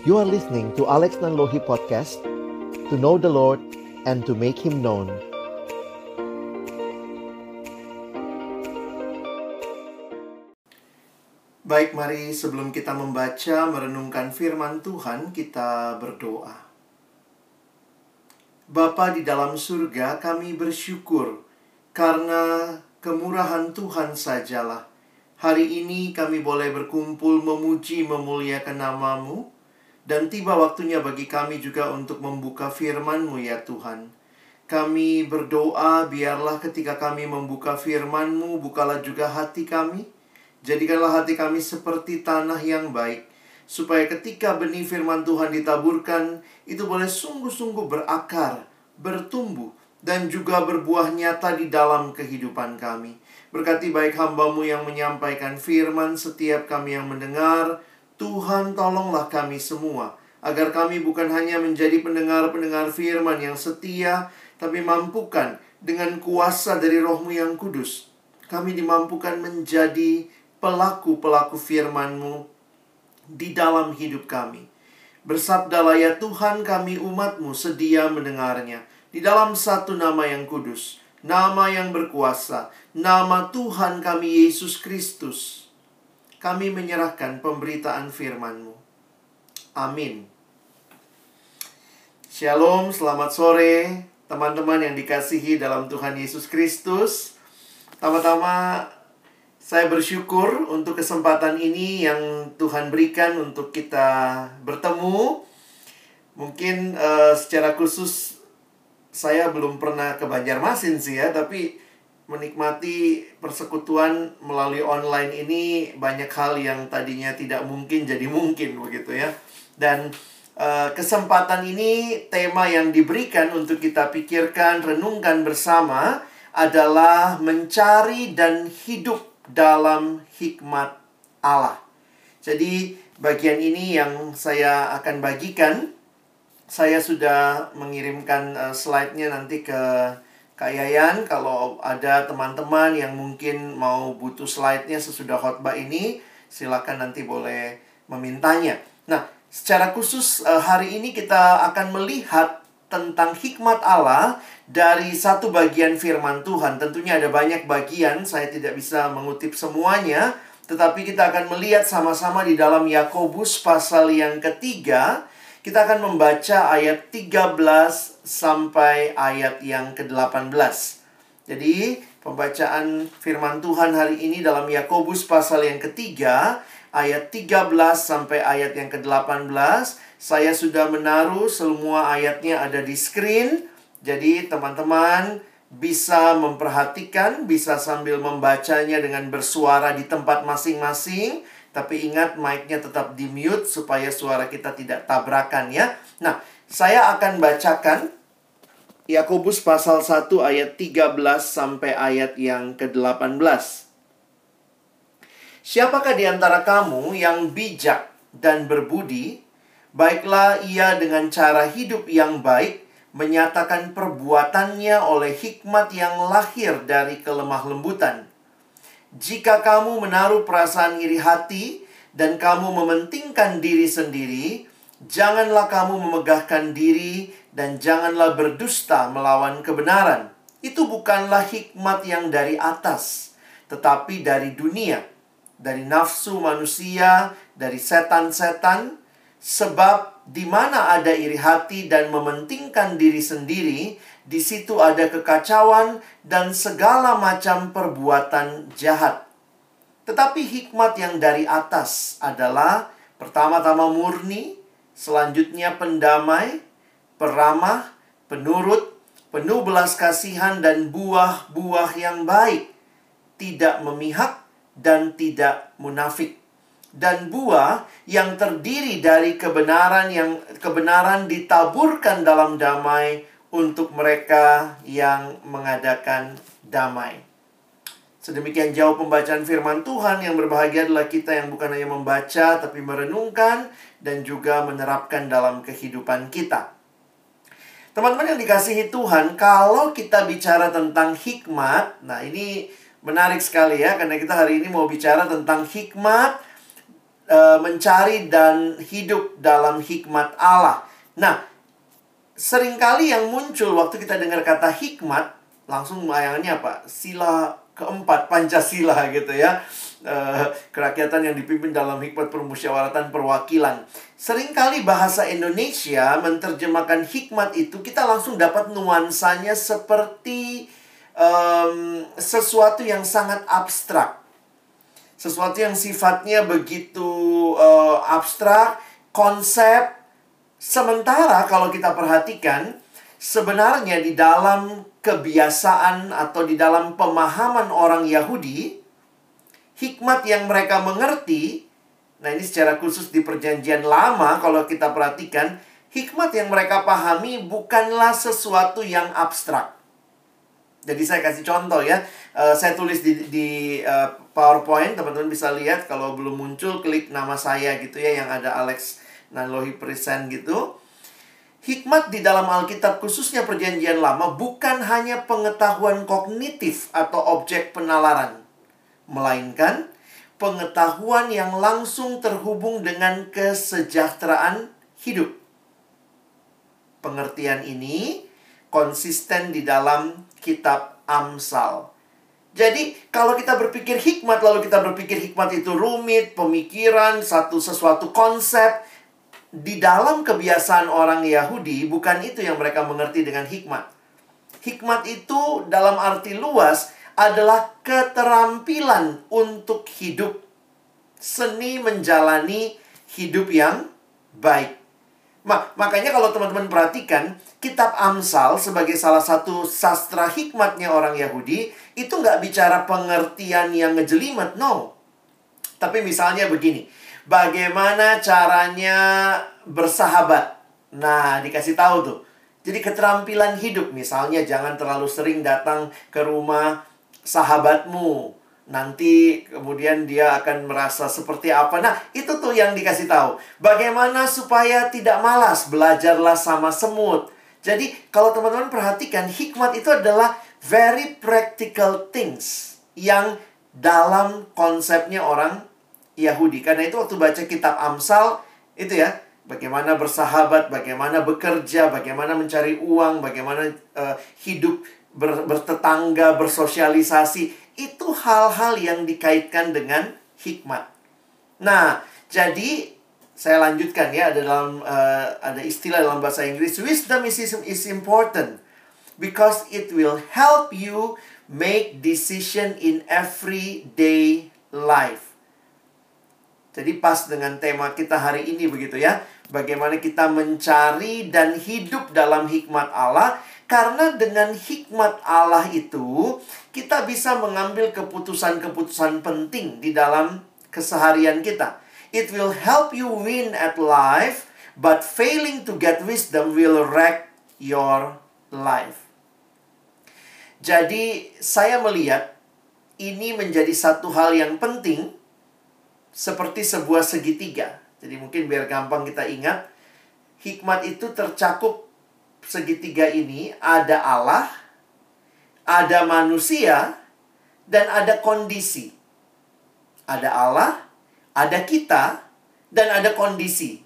You are listening to Alex Nanlohi Podcast To know the Lord and to make Him known Baik, mari sebelum kita membaca, merenungkan firman Tuhan, kita berdoa. Bapa di dalam surga, kami bersyukur karena kemurahan Tuhan sajalah. Hari ini kami boleh berkumpul memuji memuliakan namamu dan tiba waktunya bagi kami juga untuk membuka firman-Mu ya Tuhan. Kami berdoa biarlah ketika kami membuka firman-Mu, bukalah juga hati kami. Jadikanlah hati kami seperti tanah yang baik, supaya ketika benih firman Tuhan ditaburkan, itu boleh sungguh-sungguh berakar, bertumbuh, dan juga berbuah nyata di dalam kehidupan kami. Berkati baik hambamu yang menyampaikan firman, setiap kami yang mendengar, Tuhan tolonglah kami semua, agar kami bukan hanya menjadi pendengar-pendengar firman yang setia, tapi mampukan dengan kuasa dari rohmu yang kudus. Kami dimampukan menjadi pelaku-pelaku firman-Mu di dalam hidup kami. Bersabdalah ya Tuhan kami umat-Mu sedia mendengarnya. Di dalam satu nama yang kudus, nama yang berkuasa, nama Tuhan kami Yesus Kristus. Kami menyerahkan pemberitaan firman-Mu. Amin. Shalom, selamat sore teman-teman yang dikasihi dalam Tuhan Yesus Kristus. Tama-tama saya bersyukur untuk kesempatan ini yang Tuhan berikan untuk kita bertemu. Mungkin uh, secara khusus saya belum pernah ke Banjarmasin sih ya, tapi menikmati persekutuan melalui online ini banyak hal yang tadinya tidak mungkin jadi mungkin begitu ya. Dan uh, kesempatan ini tema yang diberikan untuk kita pikirkan, renungkan bersama adalah mencari dan hidup dalam hikmat Allah. Jadi bagian ini yang saya akan bagikan saya sudah mengirimkan uh, slide-nya nanti ke Kak Yayan. Kalau ada teman-teman yang mungkin mau butuh slide-nya sesudah khotbah ini, silakan nanti boleh memintanya. Nah, secara khusus uh, hari ini kita akan melihat tentang hikmat Allah dari satu bagian firman Tuhan. Tentunya ada banyak bagian, saya tidak bisa mengutip semuanya, tetapi kita akan melihat sama-sama di dalam Yakobus pasal yang ketiga kita akan membaca ayat 13 sampai ayat yang ke-18. Jadi, pembacaan firman Tuhan hari ini dalam Yakobus pasal yang ketiga, ayat 13 sampai ayat yang ke-18. Saya sudah menaruh semua ayatnya ada di screen. Jadi, teman-teman bisa memperhatikan, bisa sambil membacanya dengan bersuara di tempat masing-masing tapi ingat mic-nya tetap di mute supaya suara kita tidak tabrakan ya. Nah, saya akan bacakan Yakobus pasal 1 ayat 13 sampai ayat yang ke-18. Siapakah di antara kamu yang bijak dan berbudi? Baiklah ia dengan cara hidup yang baik menyatakan perbuatannya oleh hikmat yang lahir dari kelemah lembutan jika kamu menaruh perasaan iri hati dan kamu mementingkan diri sendiri, janganlah kamu memegahkan diri dan janganlah berdusta melawan kebenaran. Itu bukanlah hikmat yang dari atas, tetapi dari dunia, dari nafsu manusia, dari setan-setan, sebab di mana ada iri hati dan mementingkan diri sendiri, di situ ada kekacauan dan segala macam perbuatan jahat. Tetapi hikmat yang dari atas adalah pertama-tama murni, selanjutnya pendamai, peramah, penurut, penuh belas kasihan dan buah-buah yang baik, tidak memihak dan tidak munafik. Dan buah yang terdiri dari kebenaran yang kebenaran ditaburkan dalam damai untuk mereka yang mengadakan damai. Sedemikian jauh pembacaan firman Tuhan yang berbahagia adalah kita yang bukan hanya membaca tapi merenungkan dan juga menerapkan dalam kehidupan kita. Teman-teman yang dikasihi Tuhan, kalau kita bicara tentang hikmat, nah ini menarik sekali ya karena kita hari ini mau bicara tentang hikmat uh, mencari dan hidup dalam hikmat Allah. Nah, sering kali yang muncul waktu kita dengar kata hikmat, langsung bayangannya apa? Sila keempat Pancasila gitu ya. Uh, kerakyatan yang dipimpin dalam hikmat permusyawaratan perwakilan. Seringkali bahasa Indonesia menerjemahkan hikmat itu kita langsung dapat nuansanya seperti um, sesuatu yang sangat abstrak. Sesuatu yang sifatnya begitu uh, abstrak, konsep. Sementara kalau kita perhatikan, sebenarnya di dalam kebiasaan atau di dalam pemahaman orang Yahudi, hikmat yang mereka mengerti, nah ini secara khusus di perjanjian lama kalau kita perhatikan, hikmat yang mereka pahami bukanlah sesuatu yang abstrak. Jadi saya kasih contoh ya, uh, saya tulis di, di uh, PowerPoint, teman-teman bisa lihat kalau belum muncul klik nama saya gitu ya yang ada Alex Nanlohi Present gitu. Hikmat di dalam Alkitab khususnya perjanjian lama bukan hanya pengetahuan kognitif atau objek penalaran. Melainkan pengetahuan yang langsung terhubung dengan kesejahteraan hidup. Pengertian ini konsisten di dalam kitab Amsal. Jadi, kalau kita berpikir hikmat, lalu kita berpikir hikmat itu rumit, pemikiran, satu sesuatu konsep, di dalam kebiasaan orang Yahudi, bukan itu yang mereka mengerti dengan hikmat. Hikmat itu dalam arti luas adalah keterampilan untuk hidup. Seni menjalani hidup yang baik. Ma makanya kalau teman-teman perhatikan, kitab Amsal sebagai salah satu sastra hikmatnya orang Yahudi, itu nggak bicara pengertian yang ngejelimet, no. Tapi misalnya begini, Bagaimana caranya bersahabat? Nah, dikasih tahu tuh. Jadi keterampilan hidup misalnya jangan terlalu sering datang ke rumah sahabatmu. Nanti kemudian dia akan merasa seperti apa. Nah, itu tuh yang dikasih tahu. Bagaimana supaya tidak malas, belajarlah sama semut. Jadi, kalau teman-teman perhatikan, hikmat itu adalah very practical things yang dalam konsepnya orang Yahudi. Karena itu waktu baca kitab Amsal itu ya, bagaimana bersahabat, bagaimana bekerja, bagaimana mencari uang, bagaimana uh, hidup ber, bertetangga, bersosialisasi, itu hal-hal yang dikaitkan dengan hikmat. Nah, jadi saya lanjutkan ya ada dalam uh, ada istilah dalam bahasa Inggris wisdom is is important because it will help you make decision in everyday life. Jadi pas dengan tema kita hari ini begitu ya. Bagaimana kita mencari dan hidup dalam hikmat Allah karena dengan hikmat Allah itu kita bisa mengambil keputusan-keputusan penting di dalam keseharian kita. It will help you win at life, but failing to get wisdom will wreck your life. Jadi saya melihat ini menjadi satu hal yang penting seperti sebuah segitiga. Jadi mungkin biar gampang kita ingat, hikmat itu tercakup segitiga ini ada Allah, ada manusia, dan ada kondisi. Ada Allah, ada kita, dan ada kondisi.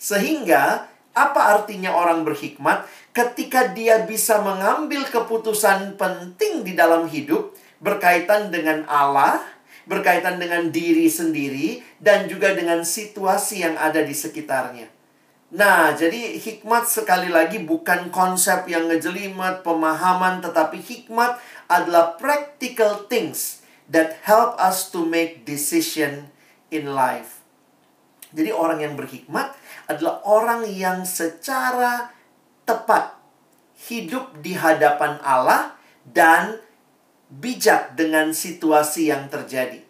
Sehingga apa artinya orang berhikmat ketika dia bisa mengambil keputusan penting di dalam hidup berkaitan dengan Allah, berkaitan dengan diri sendiri dan juga dengan situasi yang ada di sekitarnya. Nah, jadi hikmat sekali lagi bukan konsep yang ngejelimet, pemahaman, tetapi hikmat adalah practical things that help us to make decision in life. Jadi orang yang berhikmat adalah orang yang secara tepat hidup di hadapan Allah dan bijak dengan situasi yang terjadi.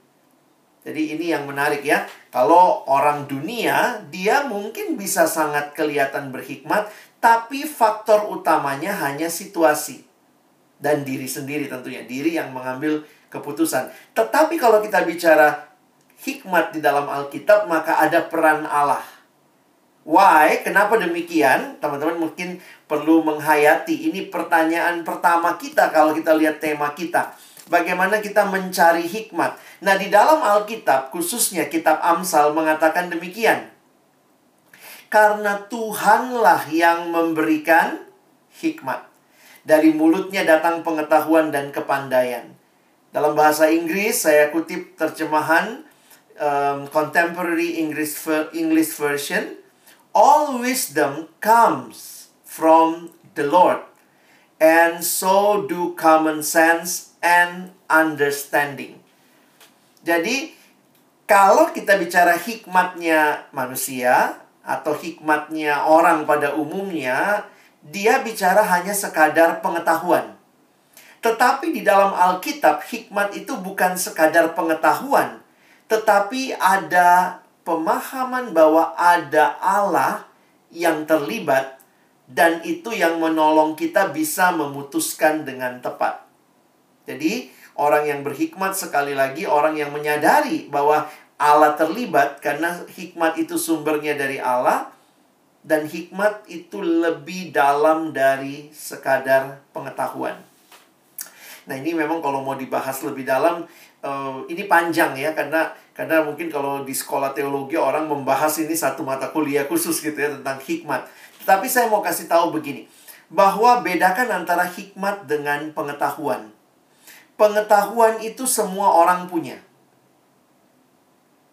Jadi ini yang menarik ya. Kalau orang dunia, dia mungkin bisa sangat kelihatan berhikmat, tapi faktor utamanya hanya situasi dan diri sendiri tentunya, diri yang mengambil keputusan. Tetapi kalau kita bicara hikmat di dalam Alkitab, maka ada peran Allah. Why? Kenapa demikian? Teman-teman mungkin perlu menghayati. Ini pertanyaan pertama kita kalau kita lihat tema kita. Bagaimana kita mencari hikmat. Nah, di dalam Alkitab, khususnya kitab Amsal mengatakan demikian. Karena Tuhanlah yang memberikan hikmat. Dari mulutnya datang pengetahuan dan kepandaian. Dalam bahasa Inggris, saya kutip terjemahan um, Contemporary English, English Version. All wisdom comes from the Lord and so do common sense and understanding. Jadi, kalau kita bicara hikmatnya manusia atau hikmatnya orang pada umumnya, dia bicara hanya sekadar pengetahuan. Tetapi di dalam Alkitab, hikmat itu bukan sekadar pengetahuan, tetapi ada pemahaman bahwa ada Allah yang terlibat dan itu yang menolong kita bisa memutuskan dengan tepat. Jadi, orang yang berhikmat sekali lagi orang yang menyadari bahwa Allah terlibat karena hikmat itu sumbernya dari Allah dan hikmat itu lebih dalam dari sekadar pengetahuan. Nah, ini memang kalau mau dibahas lebih dalam uh, ini panjang ya karena karena mungkin kalau di sekolah teologi orang membahas ini satu mata kuliah khusus gitu ya tentang hikmat. Tapi saya mau kasih tahu begini, bahwa bedakan antara hikmat dengan pengetahuan. Pengetahuan itu semua orang punya.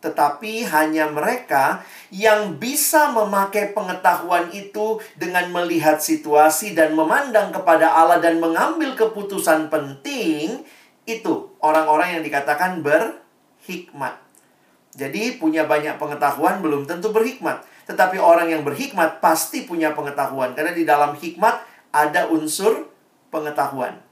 Tetapi hanya mereka yang bisa memakai pengetahuan itu dengan melihat situasi dan memandang kepada Allah dan mengambil keputusan penting, itu orang-orang yang dikatakan berhikmat. Jadi punya banyak pengetahuan belum tentu berhikmat. Tetapi orang yang berhikmat pasti punya pengetahuan. Karena di dalam hikmat ada unsur pengetahuan.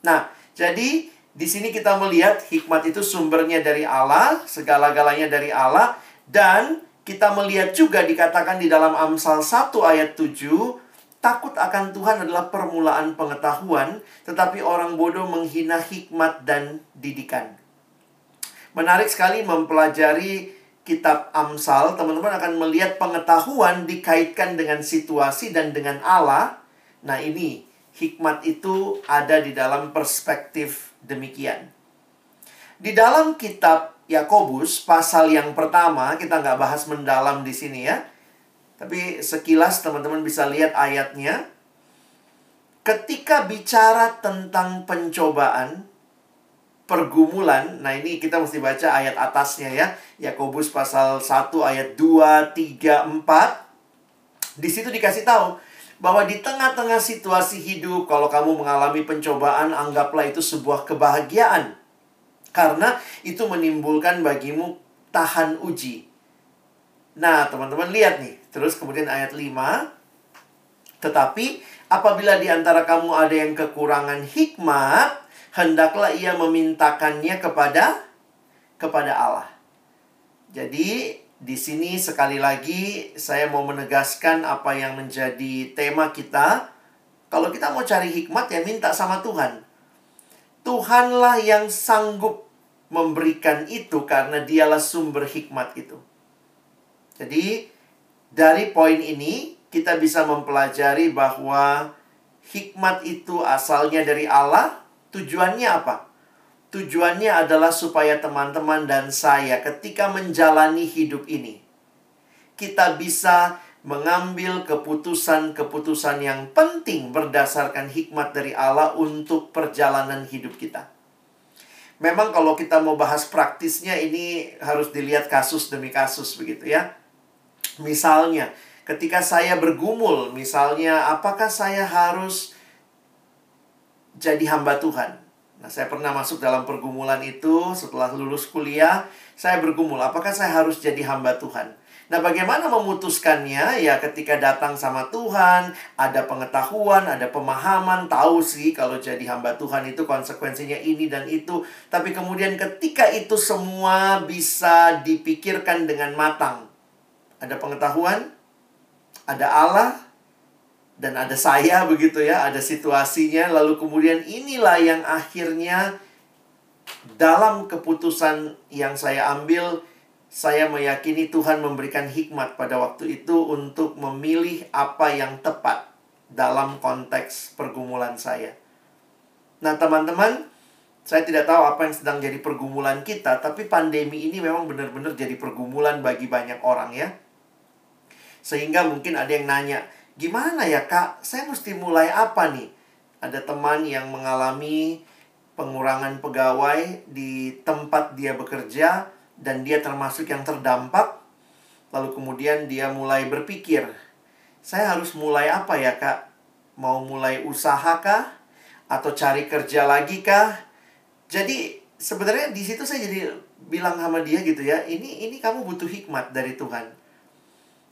Nah, jadi di sini kita melihat hikmat itu sumbernya dari Allah, segala-galanya dari Allah. Dan kita melihat juga dikatakan di dalam Amsal 1 ayat 7, takut akan Tuhan adalah permulaan pengetahuan, tetapi orang bodoh menghina hikmat dan didikan. Menarik sekali mempelajari kitab Amsal, teman-teman akan melihat pengetahuan dikaitkan dengan situasi dan dengan Allah. Nah, ini hikmat itu ada di dalam perspektif demikian. Di dalam kitab Yakobus pasal yang pertama, kita nggak bahas mendalam di sini ya. Tapi sekilas teman-teman bisa lihat ayatnya. Ketika bicara tentang pencobaan, pergumulan. Nah, ini kita mesti baca ayat atasnya ya. Yakobus pasal 1 ayat 2, 3, 4. Di situ dikasih tahu bahwa di tengah-tengah situasi hidup kalau kamu mengalami pencobaan anggaplah itu sebuah kebahagiaan. Karena itu menimbulkan bagimu tahan uji. Nah, teman-teman lihat nih. Terus kemudian ayat 5. Tetapi apabila di antara kamu ada yang kekurangan hikmat, hendaklah ia memintakannya kepada kepada Allah. Jadi di sini sekali lagi saya mau menegaskan apa yang menjadi tema kita. Kalau kita mau cari hikmat ya minta sama Tuhan. Tuhanlah yang sanggup memberikan itu karena dialah sumber hikmat itu. Jadi dari poin ini kita bisa mempelajari bahwa hikmat itu asalnya dari Allah Tujuannya apa? Tujuannya adalah supaya teman-teman dan saya ketika menjalani hidup ini kita bisa mengambil keputusan-keputusan yang penting berdasarkan hikmat dari Allah untuk perjalanan hidup kita. Memang kalau kita mau bahas praktisnya ini harus dilihat kasus demi kasus begitu ya. Misalnya, ketika saya bergumul, misalnya apakah saya harus jadi hamba Tuhan. Nah, saya pernah masuk dalam pergumulan itu setelah lulus kuliah, saya bergumul, apakah saya harus jadi hamba Tuhan? Nah, bagaimana memutuskannya? Ya, ketika datang sama Tuhan, ada pengetahuan, ada pemahaman, tahu sih kalau jadi hamba Tuhan itu konsekuensinya ini dan itu. Tapi kemudian ketika itu semua bisa dipikirkan dengan matang. Ada pengetahuan, ada Allah, dan ada saya begitu ya, ada situasinya lalu kemudian inilah yang akhirnya dalam keputusan yang saya ambil saya meyakini Tuhan memberikan hikmat pada waktu itu untuk memilih apa yang tepat dalam konteks pergumulan saya. Nah, teman-teman, Saya tidak tahu apa yang sedang jadi pergumulan kita, tapi pandemi ini memang benar-benar jadi pergumulan bagi banyak orang ya. Sehingga mungkin ada yang nanya, gimana ya kak, saya mesti mulai apa nih? Ada teman yang mengalami pengurangan pegawai di tempat dia bekerja, dan dia termasuk yang terdampak. Lalu kemudian dia mulai berpikir, saya harus mulai apa ya kak? Mau mulai usaha kah? Atau cari kerja lagi kah? Jadi sebenarnya di situ saya jadi bilang sama dia gitu ya, ini ini kamu butuh hikmat dari Tuhan.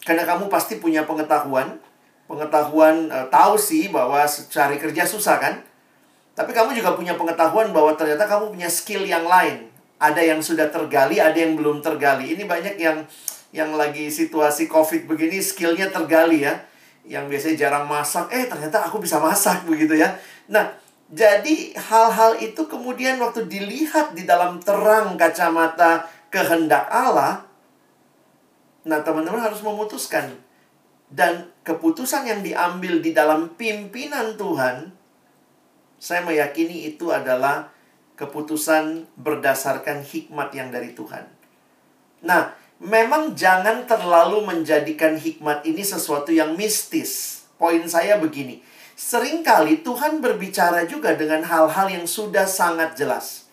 Karena kamu pasti punya pengetahuan, pengetahuan e, tahu sih bahwa cari kerja susah kan? Tapi kamu juga punya pengetahuan bahwa ternyata kamu punya skill yang lain. Ada yang sudah tergali, ada yang belum tergali. Ini banyak yang yang lagi situasi Covid begini skillnya tergali ya. Yang biasanya jarang masak, eh ternyata aku bisa masak begitu ya. Nah, jadi hal-hal itu kemudian waktu dilihat di dalam terang kacamata kehendak Allah, nah teman-teman harus memutuskan. Dan keputusan yang diambil di dalam pimpinan Tuhan, saya meyakini itu adalah keputusan berdasarkan hikmat yang dari Tuhan. Nah, memang jangan terlalu menjadikan hikmat ini sesuatu yang mistis. Poin saya begini, sering kali Tuhan berbicara juga dengan hal-hal yang sudah sangat jelas.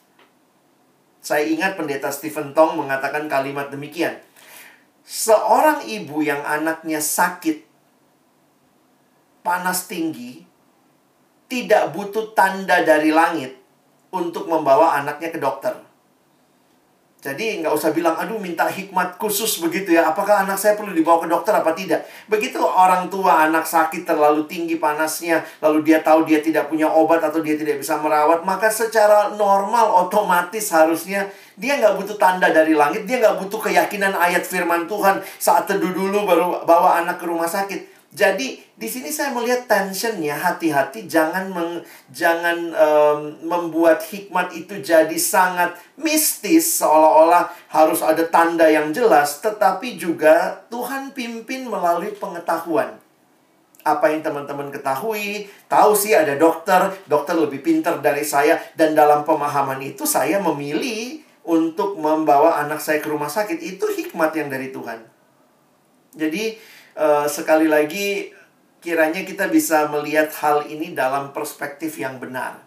Saya ingat pendeta Stephen Tong mengatakan kalimat demikian. Seorang ibu yang anaknya sakit, panas tinggi, tidak butuh tanda dari langit untuk membawa anaknya ke dokter. Jadi nggak usah bilang, aduh minta hikmat khusus begitu ya. Apakah anak saya perlu dibawa ke dokter apa tidak? Begitu orang tua anak sakit terlalu tinggi panasnya, lalu dia tahu dia tidak punya obat atau dia tidak bisa merawat, maka secara normal otomatis harusnya dia nggak butuh tanda dari langit, dia nggak butuh keyakinan ayat firman Tuhan saat teduh dulu baru bawa anak ke rumah sakit. Jadi di sini saya melihat tensionnya hati-hati jangan meng, jangan um, membuat hikmat itu jadi sangat mistis seolah-olah harus ada tanda yang jelas tetapi juga Tuhan pimpin melalui pengetahuan. Apa yang teman-teman ketahui, tahu sih ada dokter, dokter lebih pintar dari saya dan dalam pemahaman itu saya memilih untuk membawa anak saya ke rumah sakit itu hikmat yang dari Tuhan. Jadi uh, sekali lagi kiranya kita bisa melihat hal ini dalam perspektif yang benar.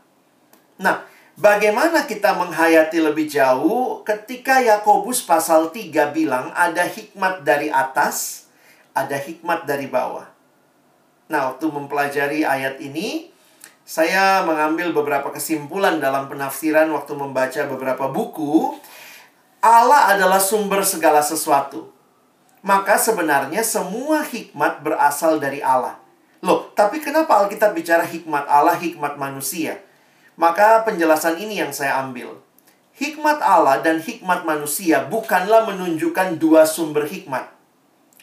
Nah, bagaimana kita menghayati lebih jauh ketika Yakobus pasal 3 bilang ada hikmat dari atas, ada hikmat dari bawah. Nah, waktu mempelajari ayat ini, saya mengambil beberapa kesimpulan dalam penafsiran waktu membaca beberapa buku. Allah adalah sumber segala sesuatu. Maka sebenarnya semua hikmat berasal dari Allah. Loh, tapi kenapa Alkitab bicara hikmat Allah, hikmat manusia? Maka penjelasan ini yang saya ambil. Hikmat Allah dan hikmat manusia bukanlah menunjukkan dua sumber hikmat.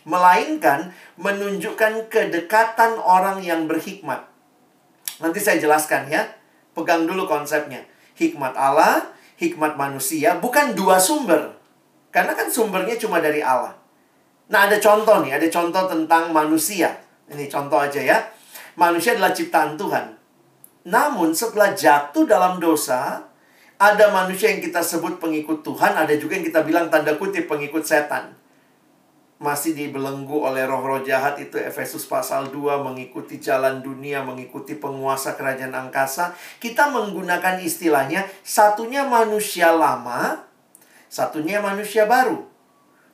Melainkan menunjukkan kedekatan orang yang berhikmat. Nanti saya jelaskan ya. Pegang dulu konsepnya. Hikmat Allah, hikmat manusia bukan dua sumber. Karena kan sumbernya cuma dari Allah. Nah, ada contoh nih, ada contoh tentang manusia. Ini contoh aja ya. Manusia adalah ciptaan Tuhan. Namun setelah jatuh dalam dosa, ada manusia yang kita sebut pengikut Tuhan, ada juga yang kita bilang tanda kutip pengikut setan. Masih dibelenggu oleh roh-roh jahat itu Efesus pasal 2 mengikuti jalan dunia, mengikuti penguasa kerajaan angkasa. Kita menggunakan istilahnya satunya manusia lama, satunya manusia baru.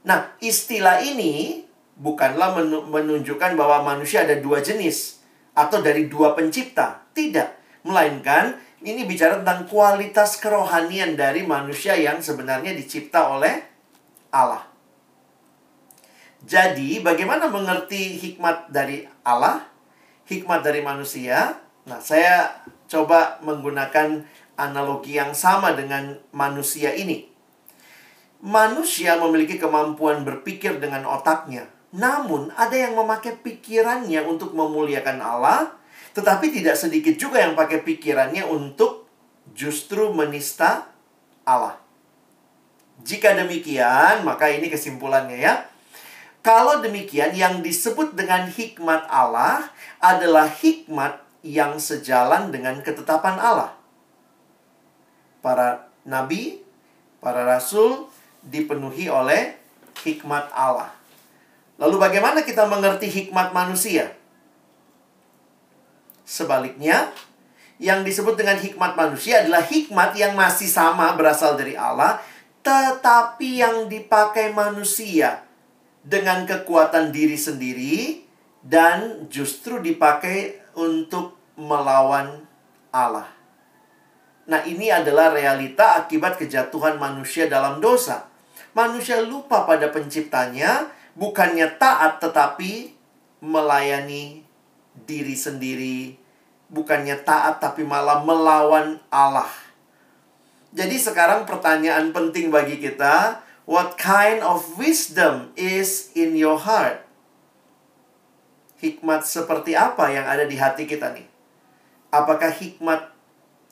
Nah, istilah ini bukanlah menunjukkan bahwa manusia ada dua jenis atau dari dua pencipta. Tidak. Melainkan ini bicara tentang kualitas kerohanian dari manusia yang sebenarnya dicipta oleh Allah. Jadi, bagaimana mengerti hikmat dari Allah, hikmat dari manusia? Nah, saya coba menggunakan analogi yang sama dengan manusia ini. Manusia memiliki kemampuan berpikir dengan otaknya, namun ada yang memakai pikirannya untuk memuliakan Allah, tetapi tidak sedikit juga yang pakai pikirannya untuk justru menista Allah. Jika demikian, maka ini kesimpulannya ya. Kalau demikian, yang disebut dengan hikmat Allah adalah hikmat yang sejalan dengan ketetapan Allah. Para nabi, para rasul dipenuhi oleh hikmat Allah. Lalu bagaimana kita mengerti hikmat manusia? Sebaliknya, yang disebut dengan hikmat manusia adalah hikmat yang masih sama berasal dari Allah, tetapi yang dipakai manusia dengan kekuatan diri sendiri dan justru dipakai untuk melawan Allah. Nah, ini adalah realita akibat kejatuhan manusia dalam dosa. Manusia lupa pada penciptanya, bukannya taat tetapi melayani diri sendiri, bukannya taat tapi malah melawan Allah. Jadi sekarang pertanyaan penting bagi kita, what kind of wisdom is in your heart? Hikmat seperti apa yang ada di hati kita nih? Apakah hikmat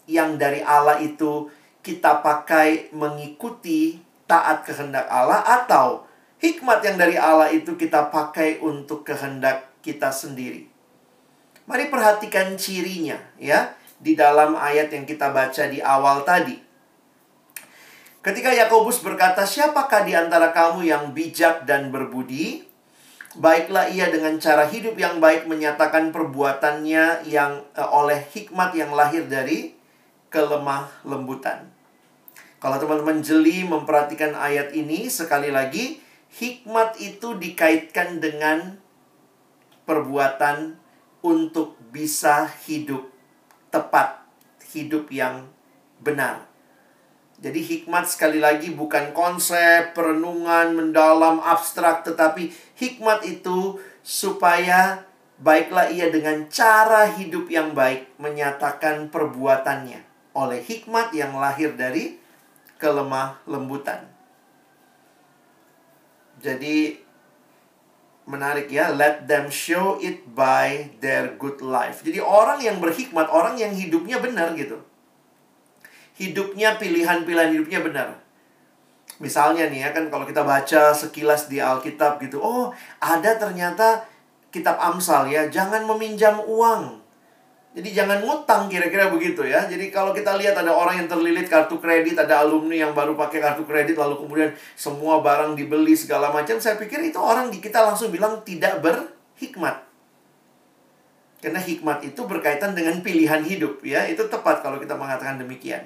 yang dari Allah itu kita pakai mengikuti taat kehendak Allah atau hikmat yang dari Allah itu kita pakai untuk kehendak kita sendiri? Mari perhatikan cirinya ya di dalam ayat yang kita baca di awal tadi. Ketika Yakobus berkata, "Siapakah di antara kamu yang bijak dan berbudi? Baiklah ia dengan cara hidup yang baik menyatakan perbuatannya yang uh, oleh hikmat yang lahir dari kelemah lembutan." Kalau teman-teman jeli memperhatikan ayat ini sekali lagi, hikmat itu dikaitkan dengan perbuatan untuk bisa hidup tepat, hidup yang benar. Jadi hikmat sekali lagi bukan konsep, perenungan, mendalam, abstrak, tetapi hikmat itu supaya baiklah ia dengan cara hidup yang baik menyatakan perbuatannya oleh hikmat yang lahir dari kelemah lembutan. Jadi menarik ya let them show it by their good life. Jadi orang yang berhikmat orang yang hidupnya benar gitu. Hidupnya pilihan-pilihan hidupnya benar. Misalnya nih ya kan kalau kita baca sekilas di Alkitab gitu oh ada ternyata kitab Amsal ya jangan meminjam uang jadi jangan ngutang kira-kira begitu ya. Jadi kalau kita lihat ada orang yang terlilit kartu kredit, ada alumni yang baru pakai kartu kredit lalu kemudian semua barang dibeli segala macam, saya pikir itu orang di kita langsung bilang tidak berhikmat. Karena hikmat itu berkaitan dengan pilihan hidup ya. Itu tepat kalau kita mengatakan demikian.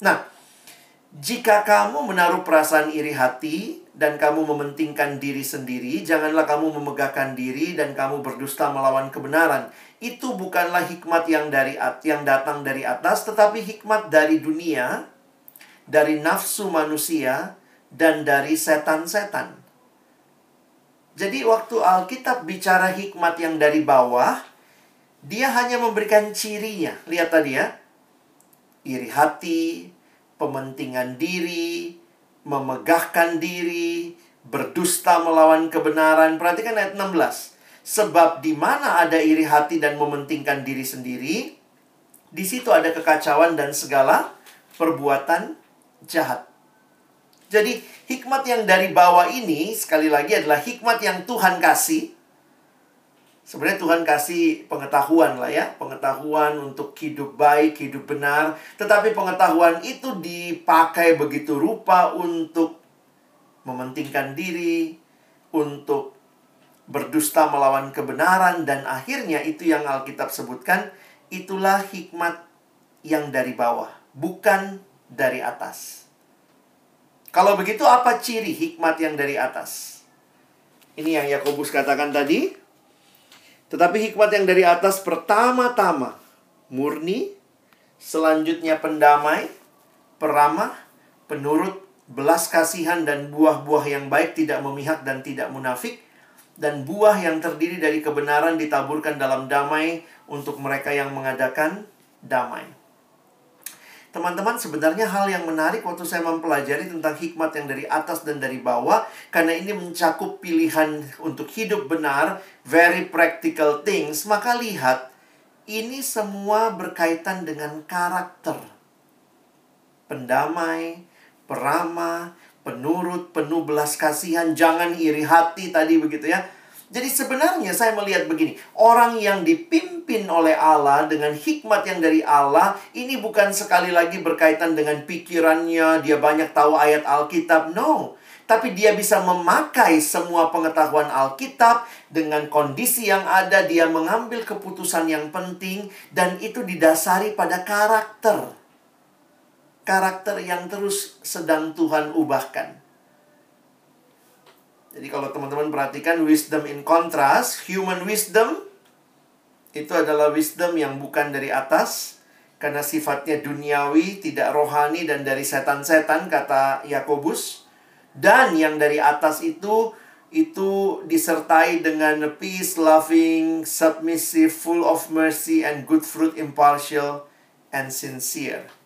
Nah, jika kamu menaruh perasaan iri hati dan kamu mementingkan diri sendiri, janganlah kamu memegahkan diri dan kamu berdusta melawan kebenaran itu bukanlah hikmat yang dari yang datang dari atas tetapi hikmat dari dunia dari nafsu manusia dan dari setan-setan. Jadi waktu Alkitab bicara hikmat yang dari bawah, dia hanya memberikan cirinya. Lihat tadi ya. Iri hati, pementingan diri, memegahkan diri, berdusta melawan kebenaran. Perhatikan ayat 16. Sebab di mana ada iri hati dan mementingkan diri sendiri, di situ ada kekacauan dan segala perbuatan jahat. Jadi, hikmat yang dari bawah ini sekali lagi adalah hikmat yang Tuhan kasih. Sebenarnya Tuhan kasih pengetahuan lah ya, pengetahuan untuk hidup baik, hidup benar, tetapi pengetahuan itu dipakai begitu rupa untuk mementingkan diri, untuk berdusta melawan kebenaran dan akhirnya itu yang Alkitab sebutkan itulah hikmat yang dari bawah bukan dari atas. Kalau begitu apa ciri hikmat yang dari atas? Ini yang Yakobus katakan tadi. Tetapi hikmat yang dari atas pertama-tama murni, selanjutnya pendamai, peramah, penurut, belas kasihan dan buah-buah yang baik tidak memihak dan tidak munafik, dan buah yang terdiri dari kebenaran ditaburkan dalam damai untuk mereka yang mengadakan damai. Teman-teman, sebenarnya hal yang menarik waktu saya mempelajari tentang hikmat yang dari atas dan dari bawah, karena ini mencakup pilihan untuk hidup benar, very practical things, maka lihat, ini semua berkaitan dengan karakter. Pendamai, peramah, penurut, penuh belas kasihan, jangan iri hati tadi begitu ya. Jadi sebenarnya saya melihat begini, orang yang dipimpin oleh Allah dengan hikmat yang dari Allah, ini bukan sekali lagi berkaitan dengan pikirannya, dia banyak tahu ayat Alkitab, no. Tapi dia bisa memakai semua pengetahuan Alkitab dengan kondisi yang ada, dia mengambil keputusan yang penting dan itu didasari pada karakter. Karakter yang terus sedang Tuhan ubahkan. Jadi kalau teman-teman perhatikan wisdom in contrast, human wisdom itu adalah wisdom yang bukan dari atas karena sifatnya duniawi, tidak rohani dan dari setan-setan kata Yakobus. Dan yang dari atas itu itu disertai dengan peace, loving, submissive, full of mercy and good fruit, impartial and sincere.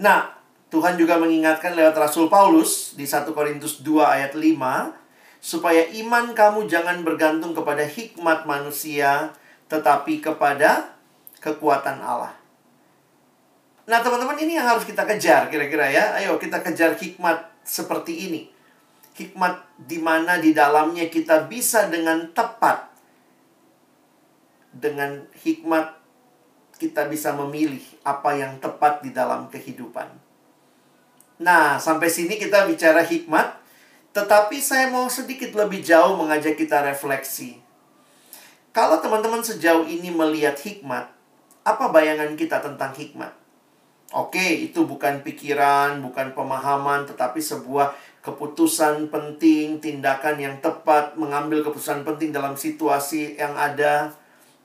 Nah, Tuhan juga mengingatkan lewat Rasul Paulus di 1 Korintus 2 ayat 5 supaya iman kamu jangan bergantung kepada hikmat manusia tetapi kepada kekuatan Allah. Nah, teman-teman ini yang harus kita kejar kira-kira ya. Ayo kita kejar hikmat seperti ini. Hikmat di mana di dalamnya kita bisa dengan tepat dengan hikmat kita bisa memilih apa yang tepat di dalam kehidupan. Nah, sampai sini kita bicara hikmat, tetapi saya mau sedikit lebih jauh mengajak kita refleksi. Kalau teman-teman sejauh ini melihat hikmat, apa bayangan kita tentang hikmat? Oke, itu bukan pikiran, bukan pemahaman, tetapi sebuah keputusan penting, tindakan yang tepat, mengambil keputusan penting dalam situasi yang ada.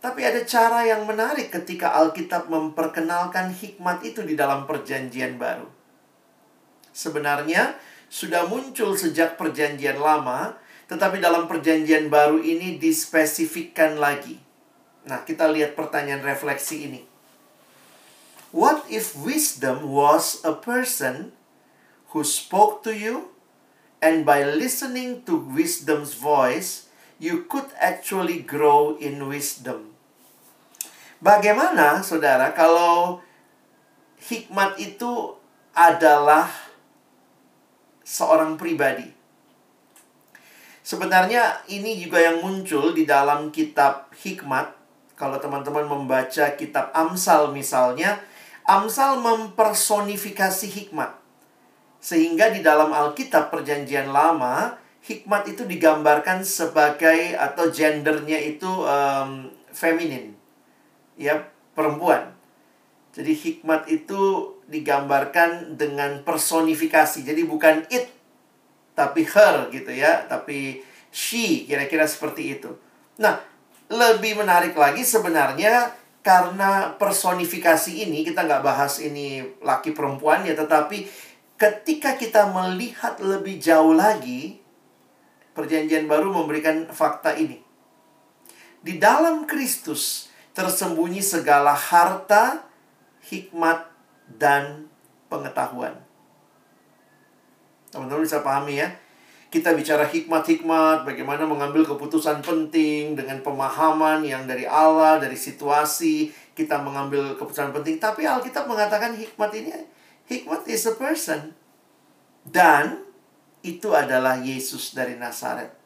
Tapi ada cara yang menarik ketika Alkitab memperkenalkan hikmat itu di dalam Perjanjian Baru sebenarnya sudah muncul sejak Perjanjian Lama, tetapi dalam Perjanjian Baru ini dispesifikkan lagi. Nah, kita lihat pertanyaan refleksi ini. What if wisdom was a person who spoke to you, and by listening to wisdom's voice, you could actually grow in wisdom? Bagaimana, saudara, kalau hikmat itu adalah seorang pribadi. Sebenarnya ini juga yang muncul di dalam kitab hikmat. Kalau teman-teman membaca kitab Amsal misalnya, Amsal mempersonifikasi hikmat. Sehingga di dalam Alkitab Perjanjian Lama, hikmat itu digambarkan sebagai atau gendernya itu um, feminin. Ya, perempuan. Jadi hikmat itu digambarkan dengan personifikasi. Jadi bukan it tapi her gitu ya, tapi she kira-kira seperti itu. Nah, lebih menarik lagi sebenarnya karena personifikasi ini kita nggak bahas ini laki perempuan ya, tetapi ketika kita melihat lebih jauh lagi, perjanjian baru memberikan fakta ini. Di dalam Kristus tersembunyi segala harta, hikmat, dan pengetahuan. Teman-teman bisa pahami ya. Kita bicara hikmat-hikmat, bagaimana mengambil keputusan penting dengan pemahaman yang dari Allah, dari situasi, kita mengambil keputusan penting. Tapi Alkitab mengatakan hikmat ini, hikmat is a person. Dan itu adalah Yesus dari Nazaret.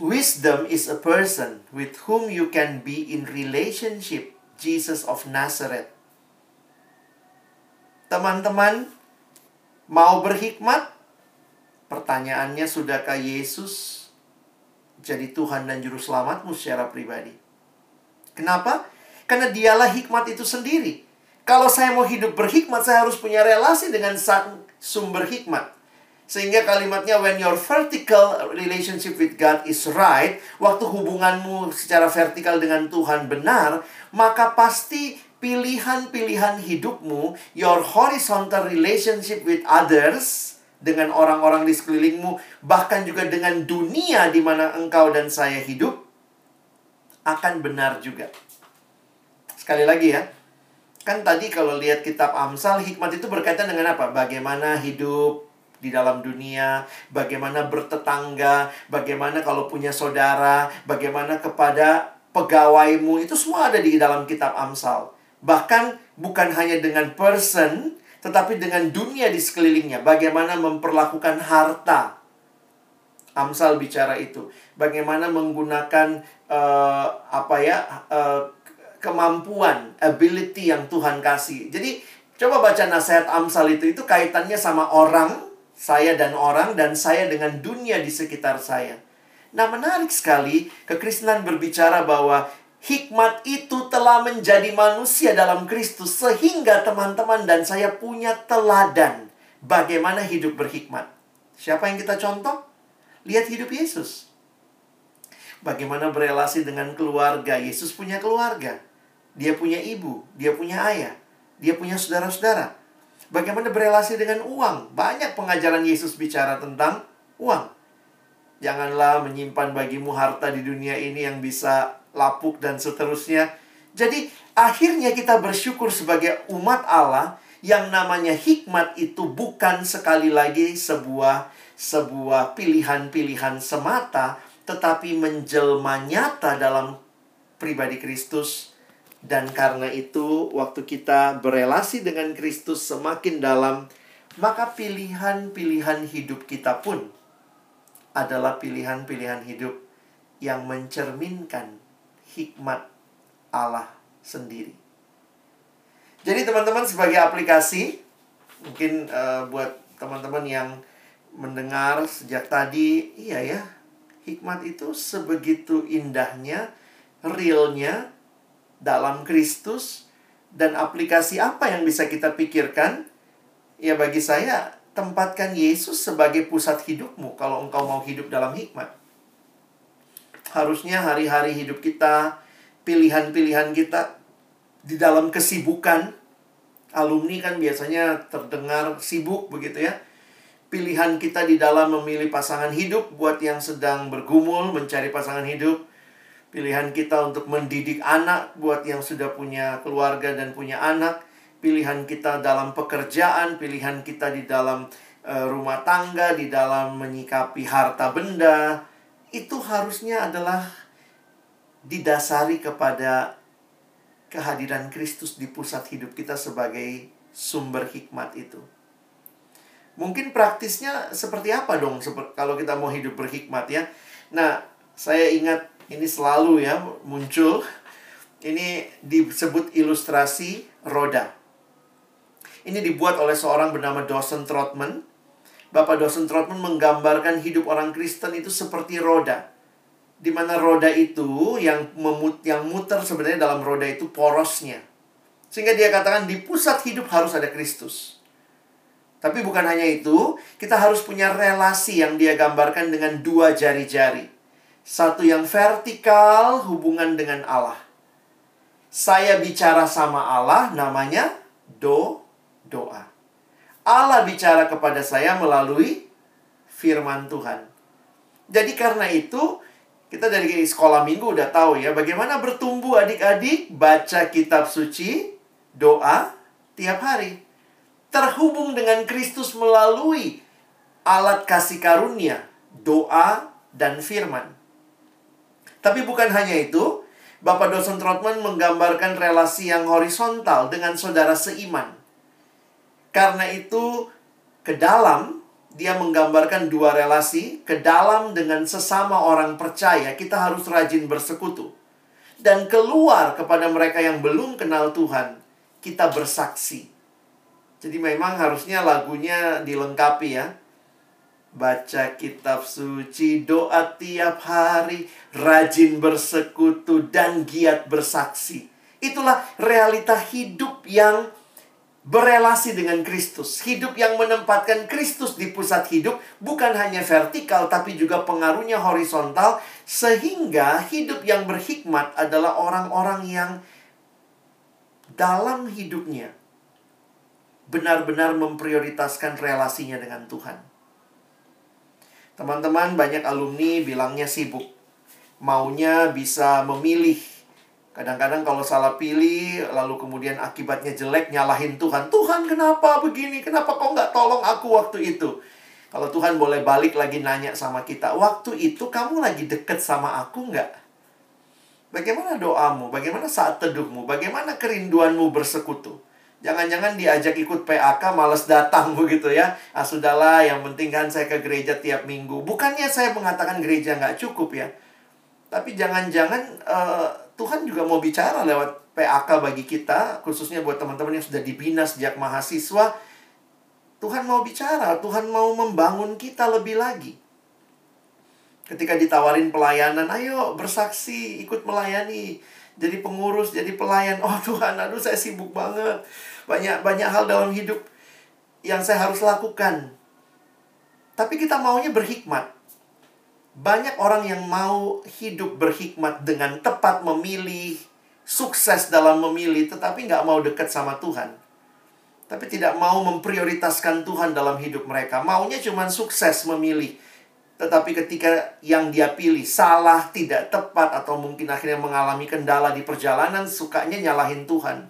Wisdom is a person with whom you can be in relationship, Jesus of Nazareth. Teman-teman mau berhikmat? Pertanyaannya, sudahkah Yesus jadi Tuhan dan Juru Selamatmu secara pribadi? Kenapa? Karena dialah hikmat itu sendiri. Kalau saya mau hidup berhikmat, saya harus punya relasi dengan sang sumber hikmat. Sehingga kalimatnya when your vertical relationship with God is right, waktu hubunganmu secara vertikal dengan Tuhan benar, maka pasti pilihan-pilihan hidupmu, your horizontal relationship with others, dengan orang-orang di sekelilingmu, bahkan juga dengan dunia di mana engkau dan saya hidup, akan benar juga. Sekali lagi ya, kan tadi kalau lihat kitab Amsal, hikmat itu berkaitan dengan apa? Bagaimana hidup di dalam dunia, bagaimana bertetangga, bagaimana kalau punya saudara, bagaimana kepada pegawaimu, itu semua ada di dalam kitab Amsal. Bahkan bukan hanya dengan person, tetapi dengan dunia di sekelilingnya. Bagaimana memperlakukan harta. Amsal bicara itu. Bagaimana menggunakan uh, apa ya uh, kemampuan, ability yang Tuhan kasih. Jadi coba baca nasihat Amsal itu itu kaitannya sama orang, saya dan orang dan saya dengan dunia di sekitar saya. Nah, menarik sekali kekristenan berbicara bahwa hikmat itu telah menjadi manusia dalam Kristus sehingga teman-teman dan saya punya teladan bagaimana hidup berhikmat. Siapa yang kita contoh? Lihat hidup Yesus. Bagaimana berelasi dengan keluarga. Yesus punya keluarga. Dia punya ibu, dia punya ayah, dia punya saudara-saudara. Bagaimana berelasi dengan uang? Banyak pengajaran Yesus bicara tentang uang. Janganlah menyimpan bagimu harta di dunia ini yang bisa lapuk dan seterusnya. Jadi akhirnya kita bersyukur sebagai umat Allah yang namanya hikmat itu bukan sekali lagi sebuah sebuah pilihan-pilihan semata tetapi menjelma nyata dalam pribadi Kristus dan karena itu waktu kita berelasi dengan Kristus semakin dalam maka pilihan-pilihan hidup kita pun adalah pilihan-pilihan hidup yang mencerminkan hikmat Allah sendiri. Jadi teman-teman sebagai aplikasi mungkin uh, buat teman-teman yang mendengar sejak tadi, iya ya, hikmat itu sebegitu indahnya, realnya dalam Kristus dan aplikasi apa yang bisa kita pikirkan? Ya bagi saya tempatkan Yesus sebagai pusat hidupmu kalau engkau mau hidup dalam hikmat. Harusnya hari-hari hidup kita, pilihan-pilihan kita di dalam kesibukan. Alumni kan biasanya terdengar sibuk begitu ya. Pilihan kita di dalam memilih pasangan hidup buat yang sedang bergumul mencari pasangan hidup. Pilihan kita untuk mendidik anak buat yang sudah punya keluarga dan punya anak. Pilihan kita dalam pekerjaan, pilihan kita di dalam uh, rumah tangga, di dalam menyikapi harta benda, itu harusnya adalah didasari kepada kehadiran Kristus di pusat hidup kita sebagai sumber hikmat itu. Mungkin praktisnya seperti apa dong kalau kita mau hidup berhikmat ya. Nah, saya ingat ini selalu ya muncul. Ini disebut ilustrasi roda. Ini dibuat oleh seorang bernama Dawson Trotman Bapak dosen Trotman menggambarkan hidup orang Kristen itu seperti roda. Di mana roda itu yang memut yang muter sebenarnya dalam roda itu porosnya. Sehingga dia katakan di pusat hidup harus ada Kristus. Tapi bukan hanya itu, kita harus punya relasi yang dia gambarkan dengan dua jari-jari. Satu yang vertikal hubungan dengan Allah. Saya bicara sama Allah namanya do doa. Allah bicara kepada saya melalui firman Tuhan. Jadi karena itu kita dari sekolah minggu udah tahu ya bagaimana bertumbuh adik-adik baca kitab suci, doa tiap hari. Terhubung dengan Kristus melalui alat kasih karunia, doa dan firman. Tapi bukan hanya itu, Bapak dosen Trotman menggambarkan relasi yang horizontal dengan saudara seiman. Karena itu, ke dalam dia menggambarkan dua relasi, ke dalam dengan sesama orang percaya, kita harus rajin bersekutu. Dan keluar kepada mereka yang belum kenal Tuhan, kita bersaksi. Jadi memang harusnya lagunya dilengkapi ya. Baca kitab suci, doa tiap hari, rajin bersekutu, dan giat bersaksi. Itulah realita hidup yang berelasi dengan Kristus. Hidup yang menempatkan Kristus di pusat hidup bukan hanya vertikal tapi juga pengaruhnya horizontal sehingga hidup yang berhikmat adalah orang-orang yang dalam hidupnya benar-benar memprioritaskan relasinya dengan Tuhan. Teman-teman banyak alumni bilangnya sibuk. Maunya bisa memilih Kadang-kadang kalau salah pilih, lalu kemudian akibatnya jelek, nyalahin Tuhan. Tuhan kenapa begini? Kenapa kau nggak tolong aku waktu itu? Kalau Tuhan boleh balik lagi nanya sama kita, waktu itu kamu lagi deket sama aku nggak? Bagaimana doamu? Bagaimana saat teduhmu? Bagaimana kerinduanmu bersekutu? Jangan-jangan diajak ikut PAK males datang begitu ya. Ah sudahlah, yang penting kan saya ke gereja tiap minggu. Bukannya saya mengatakan gereja nggak cukup ya. Tapi jangan-jangan uh, Tuhan juga mau bicara lewat PAK bagi kita, khususnya buat teman-teman yang sudah dibina sejak mahasiswa. Tuhan mau bicara, Tuhan mau membangun kita lebih lagi. Ketika ditawarin pelayanan, ayo bersaksi, ikut melayani. Jadi pengurus, jadi pelayan. Oh Tuhan, aduh saya sibuk banget banyak banyak hal dalam hidup yang saya harus lakukan. Tapi kita maunya berhikmat. Banyak orang yang mau hidup berhikmat dengan tepat memilih, sukses dalam memilih, tetapi nggak mau dekat sama Tuhan. Tapi tidak mau memprioritaskan Tuhan dalam hidup mereka. Maunya cuma sukses memilih. Tetapi ketika yang dia pilih salah, tidak tepat, atau mungkin akhirnya mengalami kendala di perjalanan, sukanya nyalahin Tuhan.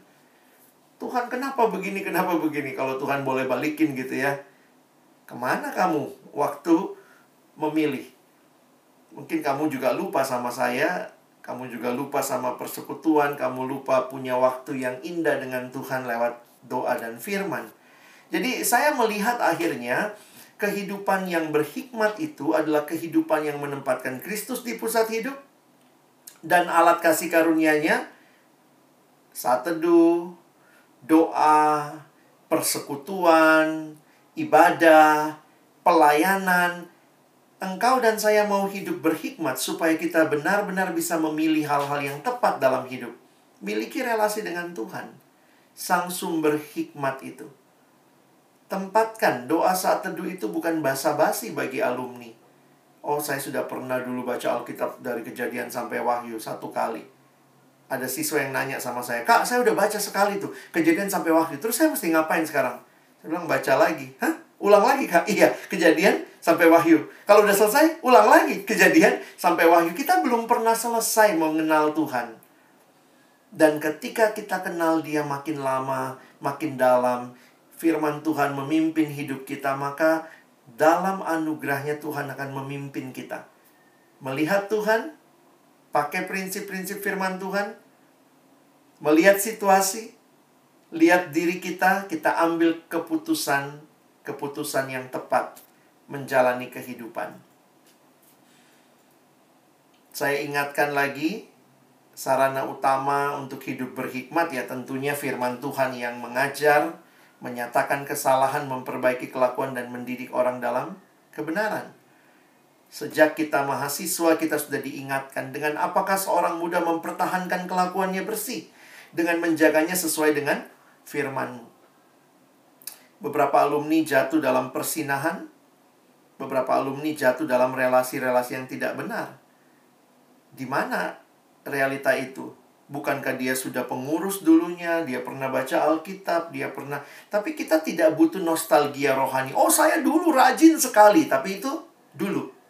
Tuhan kenapa begini, kenapa begini? Kalau Tuhan boleh balikin gitu ya. Ke mana kamu waktu memilih? Mungkin kamu juga lupa sama saya, kamu juga lupa sama persekutuan, kamu lupa punya waktu yang indah dengan Tuhan lewat doa dan firman. Jadi saya melihat akhirnya kehidupan yang berhikmat itu adalah kehidupan yang menempatkan Kristus di pusat hidup dan alat kasih karunia-Nya saat teduh, doa, persekutuan, ibadah, pelayanan. Engkau dan saya mau hidup berhikmat supaya kita benar-benar bisa memilih hal-hal yang tepat dalam hidup. Miliki relasi dengan Tuhan, Sang sumber hikmat itu. Tempatkan doa saat teduh itu bukan basa-basi bagi alumni. Oh, saya sudah pernah dulu baca Alkitab dari kejadian sampai wahyu satu kali ada siswa yang nanya sama saya, Kak, saya udah baca sekali tuh, kejadian sampai waktu. Terus saya mesti ngapain sekarang? Saya bilang, baca lagi. Hah? Ulang lagi, Kak? Iya, kejadian sampai wahyu. Kalau udah selesai, ulang lagi. Kejadian sampai wahyu. Kita belum pernah selesai mengenal Tuhan. Dan ketika kita kenal dia makin lama, makin dalam, firman Tuhan memimpin hidup kita, maka dalam anugerahnya Tuhan akan memimpin kita. Melihat Tuhan, pakai prinsip-prinsip firman Tuhan, melihat situasi, lihat diri kita, kita ambil keputusan, keputusan yang tepat menjalani kehidupan. Saya ingatkan lagi, sarana utama untuk hidup berhikmat ya tentunya firman Tuhan yang mengajar, menyatakan kesalahan, memperbaiki kelakuan dan mendidik orang dalam kebenaran. Sejak kita mahasiswa kita sudah diingatkan dengan apakah seorang muda mempertahankan kelakuannya bersih dengan menjaganya sesuai dengan firman. Beberapa alumni jatuh dalam persinahan, beberapa alumni jatuh dalam relasi-relasi yang tidak benar. Di mana realita itu? Bukankah dia sudah pengurus dulunya, dia pernah baca Alkitab, dia pernah... Tapi kita tidak butuh nostalgia rohani. Oh, saya dulu rajin sekali, tapi itu dulu.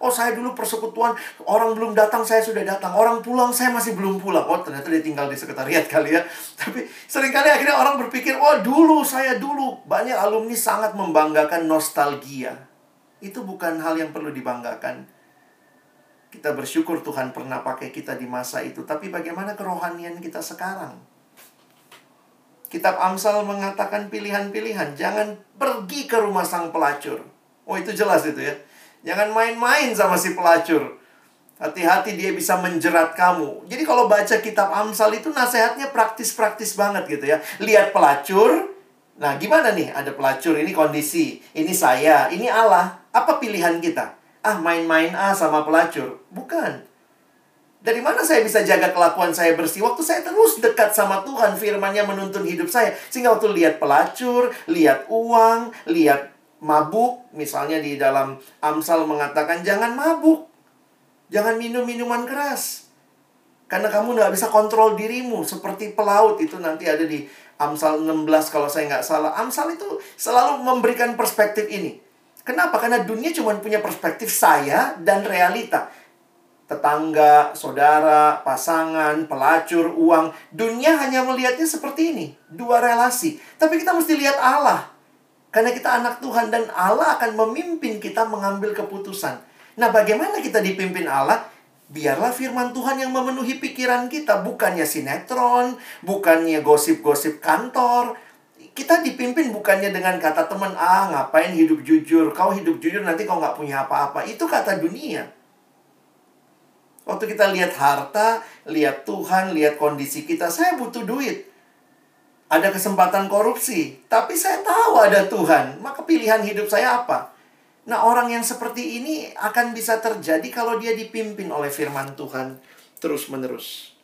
Oh saya dulu persekutuan, orang belum datang saya sudah datang. Orang pulang saya masih belum pulang. Oh ternyata dia tinggal di sekretariat kali ya. Tapi sering kali akhirnya orang berpikir, oh dulu saya dulu. Banyak alumni sangat membanggakan nostalgia. Itu bukan hal yang perlu dibanggakan. Kita bersyukur Tuhan pernah pakai kita di masa itu. Tapi bagaimana kerohanian kita sekarang? Kitab Amsal mengatakan pilihan-pilihan. Jangan pergi ke rumah sang pelacur. Oh itu jelas itu ya. Jangan main-main sama si pelacur. Hati-hati dia bisa menjerat kamu. Jadi kalau baca kitab Amsal itu nasihatnya praktis-praktis banget gitu ya. Lihat pelacur. Nah, gimana nih? Ada pelacur, ini kondisi. Ini saya, ini Allah. Apa pilihan kita? Ah, main-main ah sama pelacur. Bukan. Dari mana saya bisa jaga kelakuan saya bersih? Waktu saya terus dekat sama Tuhan, firmannya menuntun hidup saya. Sehingga waktu lihat pelacur, lihat uang, lihat mabuk, misalnya di dalam Amsal mengatakan jangan mabuk. Jangan minum minuman keras. Karena kamu nggak bisa kontrol dirimu. Seperti pelaut itu nanti ada di Amsal 16 kalau saya nggak salah. Amsal itu selalu memberikan perspektif ini. Kenapa? Karena dunia cuma punya perspektif saya dan realita. Tetangga, saudara, pasangan, pelacur, uang. Dunia hanya melihatnya seperti ini. Dua relasi. Tapi kita mesti lihat Allah. Karena kita anak Tuhan dan Allah akan memimpin kita mengambil keputusan. Nah, bagaimana kita dipimpin Allah? Biarlah firman Tuhan yang memenuhi pikiran kita, bukannya sinetron, bukannya gosip-gosip kantor, kita dipimpin bukannya dengan kata teman, ah ngapain hidup jujur, kau hidup jujur nanti kau nggak punya apa-apa. Itu kata dunia. Waktu kita lihat harta, lihat Tuhan, lihat kondisi kita, saya butuh duit. Ada kesempatan korupsi, tapi saya tahu ada Tuhan, maka pilihan hidup saya apa? Nah, orang yang seperti ini akan bisa terjadi kalau dia dipimpin oleh firman Tuhan terus-menerus.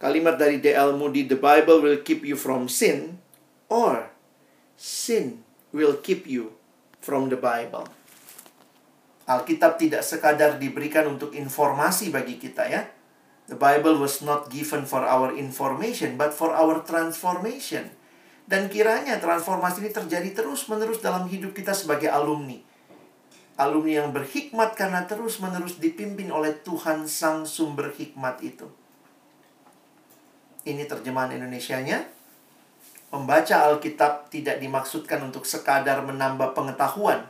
Kalimat dari D.L. Moody, The Bible will keep you from sin, or sin will keep you from the Bible. Alkitab tidak sekadar diberikan untuk informasi bagi kita ya. The Bible was not given for our information, but for our transformation. Dan kiranya transformasi ini terjadi terus-menerus dalam hidup kita sebagai alumni. Alumni yang berhikmat karena terus-menerus dipimpin oleh Tuhan Sang Sumber Hikmat itu. Ini terjemahan Indonesianya. Membaca Alkitab tidak dimaksudkan untuk sekadar menambah pengetahuan.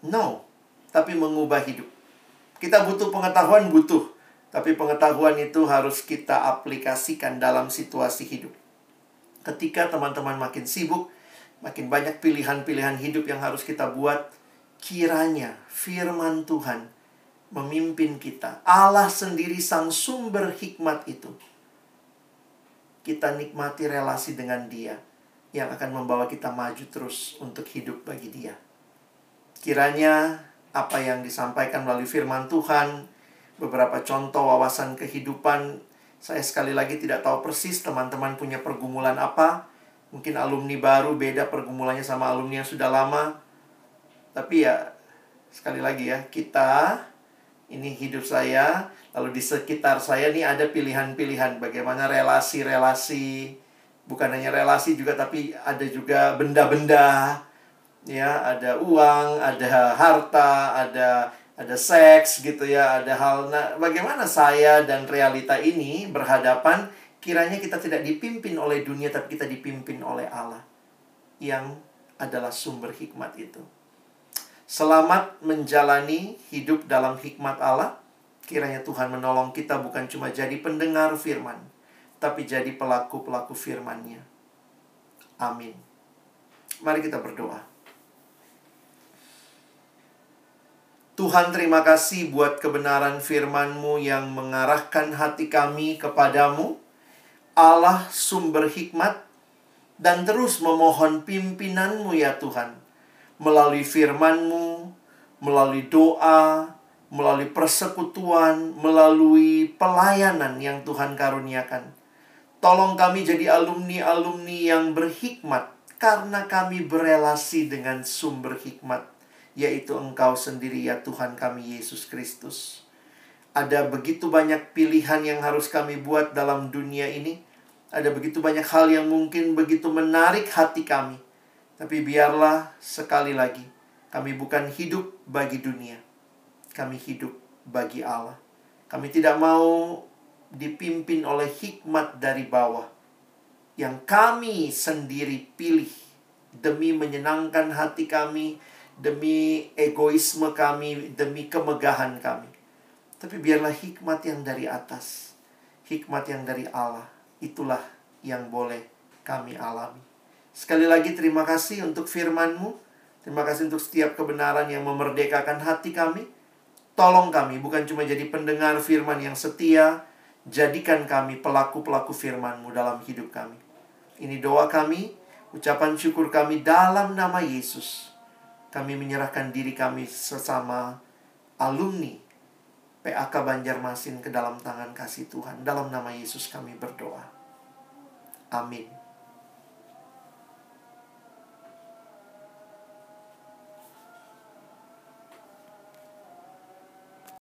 No, tapi mengubah hidup. Kita butuh pengetahuan, butuh. Tapi pengetahuan itu harus kita aplikasikan dalam situasi hidup. Ketika teman-teman makin sibuk, makin banyak pilihan-pilihan hidup yang harus kita buat, kiranya firman Tuhan memimpin kita. Allah sendiri sang sumber hikmat itu kita nikmati relasi dengan Dia yang akan membawa kita maju terus untuk hidup bagi Dia. Kiranya apa yang disampaikan melalui firman Tuhan, beberapa contoh wawasan kehidupan, saya sekali lagi tidak tahu persis teman-teman punya pergumulan apa. Mungkin alumni baru beda pergumulannya sama alumni yang sudah lama. Tapi ya, sekali lagi ya, kita ini hidup saya Lalu di sekitar saya nih ada pilihan-pilihan bagaimana relasi-relasi, bukan hanya relasi juga tapi ada juga benda-benda, ya ada uang, ada harta, ada ada seks gitu ya, ada hal. Nah, bagaimana saya dan realita ini berhadapan? Kiranya kita tidak dipimpin oleh dunia, tapi kita dipimpin oleh Allah yang adalah sumber hikmat itu. Selamat menjalani hidup dalam hikmat Allah Kiranya Tuhan menolong kita bukan cuma jadi pendengar firman, tapi jadi pelaku-pelaku firman-Nya. Amin. Mari kita berdoa. Tuhan terima kasih buat kebenaran firman-Mu yang mengarahkan hati kami kepadamu. Allah sumber hikmat dan terus memohon pimpinan-Mu ya Tuhan. Melalui firman-Mu, melalui doa, melalui persekutuan, melalui pelayanan yang Tuhan karuniakan. Tolong kami jadi alumni-alumni yang berhikmat karena kami berelasi dengan sumber hikmat, yaitu Engkau sendiri ya Tuhan kami Yesus Kristus. Ada begitu banyak pilihan yang harus kami buat dalam dunia ini. Ada begitu banyak hal yang mungkin begitu menarik hati kami. Tapi biarlah sekali lagi kami bukan hidup bagi dunia, kami hidup bagi Allah. Kami tidak mau dipimpin oleh hikmat dari bawah yang kami sendiri pilih demi menyenangkan hati kami, demi egoisme kami, demi kemegahan kami. Tapi biarlah hikmat yang dari atas, hikmat yang dari Allah, itulah yang boleh kami alami. Sekali lagi terima kasih untuk firman-Mu. Terima kasih untuk setiap kebenaran yang memerdekakan hati kami. Tolong kami bukan cuma jadi pendengar firman yang setia, jadikan kami pelaku-pelaku firman-Mu dalam hidup kami. Ini doa kami, ucapan syukur kami dalam nama Yesus. Kami menyerahkan diri kami sesama alumni PAK Banjarmasin ke dalam tangan kasih Tuhan. Dalam nama Yesus kami berdoa. Amin.